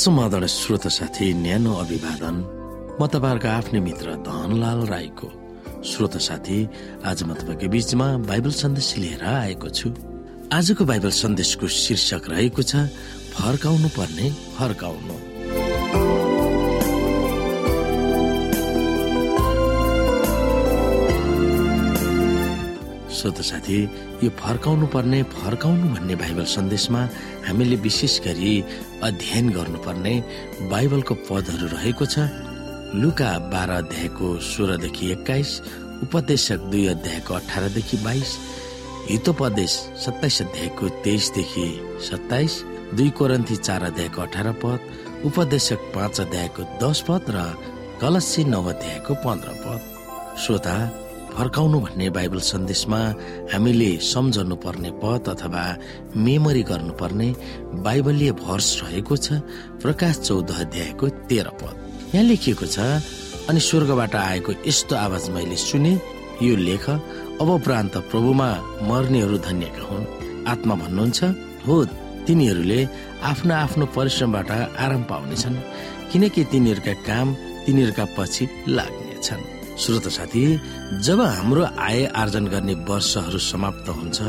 समाधान श्रोत साथी न्यानो अभिवादन। म तपाईँहरूको आफ्नै मित्र धनलाल राईको श्रोत साथी। आज म तपाईँको बिचमा बाइबल सन्देश लिएर आएको छु। आजको बाइबल सन्देशको शीर्षक रहेको छ फर्काउनु पर्ने फर्काउनु। श्रोत साथी यो फर्काउनु पर्ने फर्काउनु भन्ने बाइबल सन्देशमा हामीले विशेष गरी अध्ययन गर्नुपर्ने बाइबलको पदहरू रहेको छ। लुका बाह्र अध्यायको सोह्रदेखि एक्काइस उपदेशक दुई अध्यायको अठारदेखि बाइस हितोपदेश सत्ताइस अध्यायको तेइसदेखि सत्ताइस दुई कोरन्थी चार अध्यायको अठार पद उपदेशक पाँच अध्यायको दस पद र कलसी नौ अध्यायको पन्ध्र पद। श्रोता फर्काउनु भन्ने बाइबल सन्देशमा हामीले सम्झनु पर्ने पद अथवा मेमोरी गर्नुपर्ने बाइबलीय भर्स रहेको छ प्रकाश चौध अध्यायको तेह्र पद। यहाँ लेखिएको छ अनि स्वर्गबाट आएको यस्तो आवाज मैले सुने यो लेख अब प्रान्त प्रभुमा मर्नेहरू धन्यका हुन्। आत्मा भन्नुहुन्छ हो तिनीहरूले आफ्नो आफ्नो परिश्रमबाट आराम पाउनेछन् किनकि तिनीहरूका काम तिनीहरूका पछि लाग्नेछन्। श्रोत साथी जब हाम्रो आय आर्जन गर्ने वर्षहरू समाप्त हुन्छ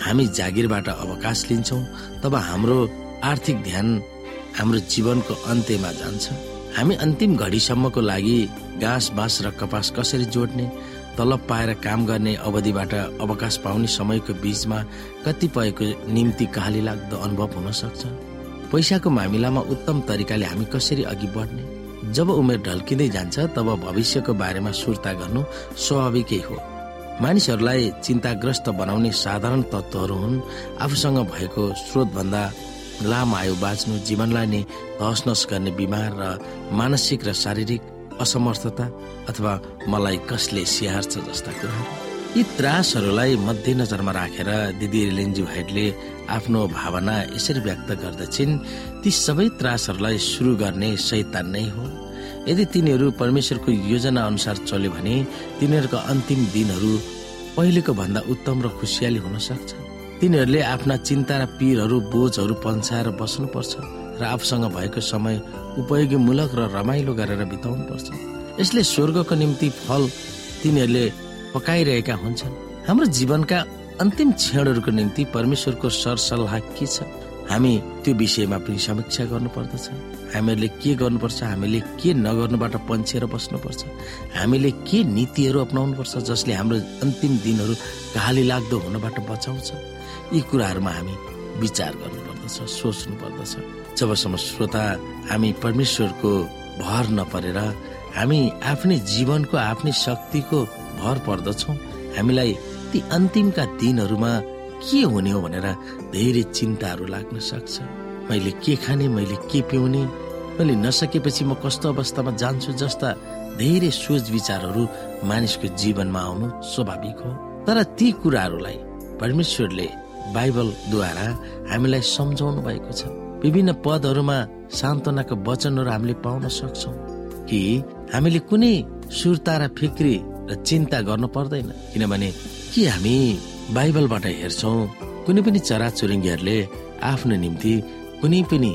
हामी जागिरबाट अवकाश लिन्छौँ तब हाम्रो आर्थिक ध्यान हाम्रो जीवनको अन्त्यमा जान्छ। हामी अन्तिम घडीसम्मको लागि घाँस बाँस र कपास कसरी जोड्ने तलब पाएर काम गर्ने अवधिबाट अवकाश पाउने समयको बीचमा कतिपयको निम्ति कहाली लाग्दो अनुभव हुन सक्छ। पैसाको मामिलामा उत्तम तरिकाले हामी कसरी अघि बढ्ने? जब उमेर ढल्किँदै जान्छ तब भविष्यको बारेमा सुर्ता गर्नु स्वाभाविकै हो। मानिसहरूलाई चिन्ताग्रस्त बनाउने साधारण तत्वहरू हुन्। आफूसँग भएको स्रोत भन्दा लामो आयु बाँच्नु जीवनलाई नै तहस गर्ने बिमार र मानसिक र शारीरिक असमर्थता अथवा मलाई कसले स्याहार्छ जस्ता कुराहरू। यी त्रासहरूलाई मध्यनजरमा राखेर दिदी रेलिन्जु भाइटले आफ्नो भावना यसरी व्यक्त गर्दछिन् ती सबै त्रासहरूलाई सुरु गर्ने शैतान नै हो। यदि तिनीहरू परमेश्वरको योजना अनुसार चल्यो भने तिनीहरूका अन्तिम दिनहरू पहिलेको भन्दा उत्तम र खुसियाली हुन सक्छ। तिनीहरूले आफ्ना चिन्ता र पीरहरू बोझहरू पन्साएर बस्नुपर्छ र आफूसँग भएको समय उपयोगीमूलक र रमाइलो गरेर बिताउनु पर्छ यसले स्वर्गको निम्ति फल तिनीहरूले पकाइरहेका हुन्छन्। हाम्रो जीवनका अन्तिम क्षणहरूको निम्ति परमेश्वरको सरसल्लाह के छ? हामी त्यो विषयमा पनि समीक्षा गर्नुपर्दछ। हामीहरूले के गर्नुपर्छ हामीले के नगर्नुबाट पन्छेर बस्नुपर्छ। हामीले के नीतिहरू पर्छ जसले हाम्रो अन्तिम दिनहरू कहाली लाग्दो हुनबाट बचाउँछ। यी कुराहरूमा हामी विचार गर्नुपर्दछ सोच्नु पर्दछ जबसम्म श्रोता हामी परमेश्वरको भर नपरेर हामी आफ्नै जीवनको आफ्नै शक्तिको भर पर्दछौँ हामीलाई ती अन्तिमका दिनहरूमा के हुने हो भनेर धेरै चिन्ताहरू लाग्न सक्छ। मैले के खाने मैले के पिउने मैले नसकेपछि म कस्तो अवस्थामा जान्छु जस्ता धेरै सोच विचारहरू मानिसको जीवनमा आउनु स्वाभाविक हो। तर ती कुराहरूलाई परमेश्वरले बाइबलद्वारा हामीलाई सम्झाउनु भएको छ। विभिन्न पदहरूमा सान्त्वनाको वचनहरू हामीले पाउन सक्छौँ कि हामीले कुनै सुर्ता र फिक्री र चिन्ता गर्नु पर्दैन। किनभने के हामी बाइबलबाट हेर्छौँ कुनै पनि चराचुरुङ्गीहरूले आफ्नो निम्ति कुनै पनि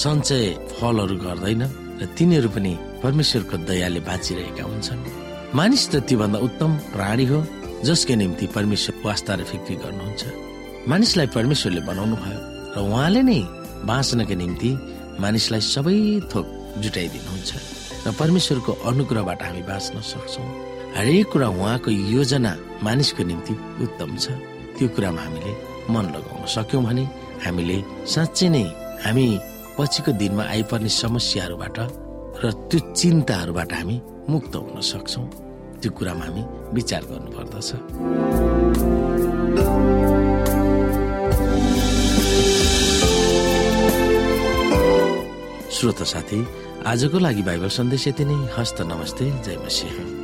सञ्चय फलहरू गर्दैन र तिनीहरू पनि परमेश्वरको दयाले बाँचिरहेका हुन्छन्। मानिस त त्योभन्दा उत्तम प्राणी हो जसको निम्ति परमेश्वर वास्ता र फिक्री गर्नुहुन्छ। मानिसलाई परमेश्वरले बनाउनु भयो र उहाँले नै बाँच्नको निम्ति मानिसलाई सबै थोक जुटाइदिनुहुन्छ। र परमेश्वरको अनुग्रहबाट हामी बाँच्न सक्छौँ। हरेक कुरा उहाँको योजना मानिसको निम्ति उत्तम छ। त्यो कुरामा हामीले मन लगाउन सक्यौँ भने हामीले साँच्चै नै हामी पछिको दिनमा आइपर्ने समस्याहरूबाट र त्यो चिन्ताहरूबाट हामी मुक्त हुन सक्छौँ। त्यो कुरामा हामी विचार गर्नुपर्दछ। श्रोत साथी आजको लागि बाइबल सन्देश यति नै। हस्त नमस्ते। जय मसिंह।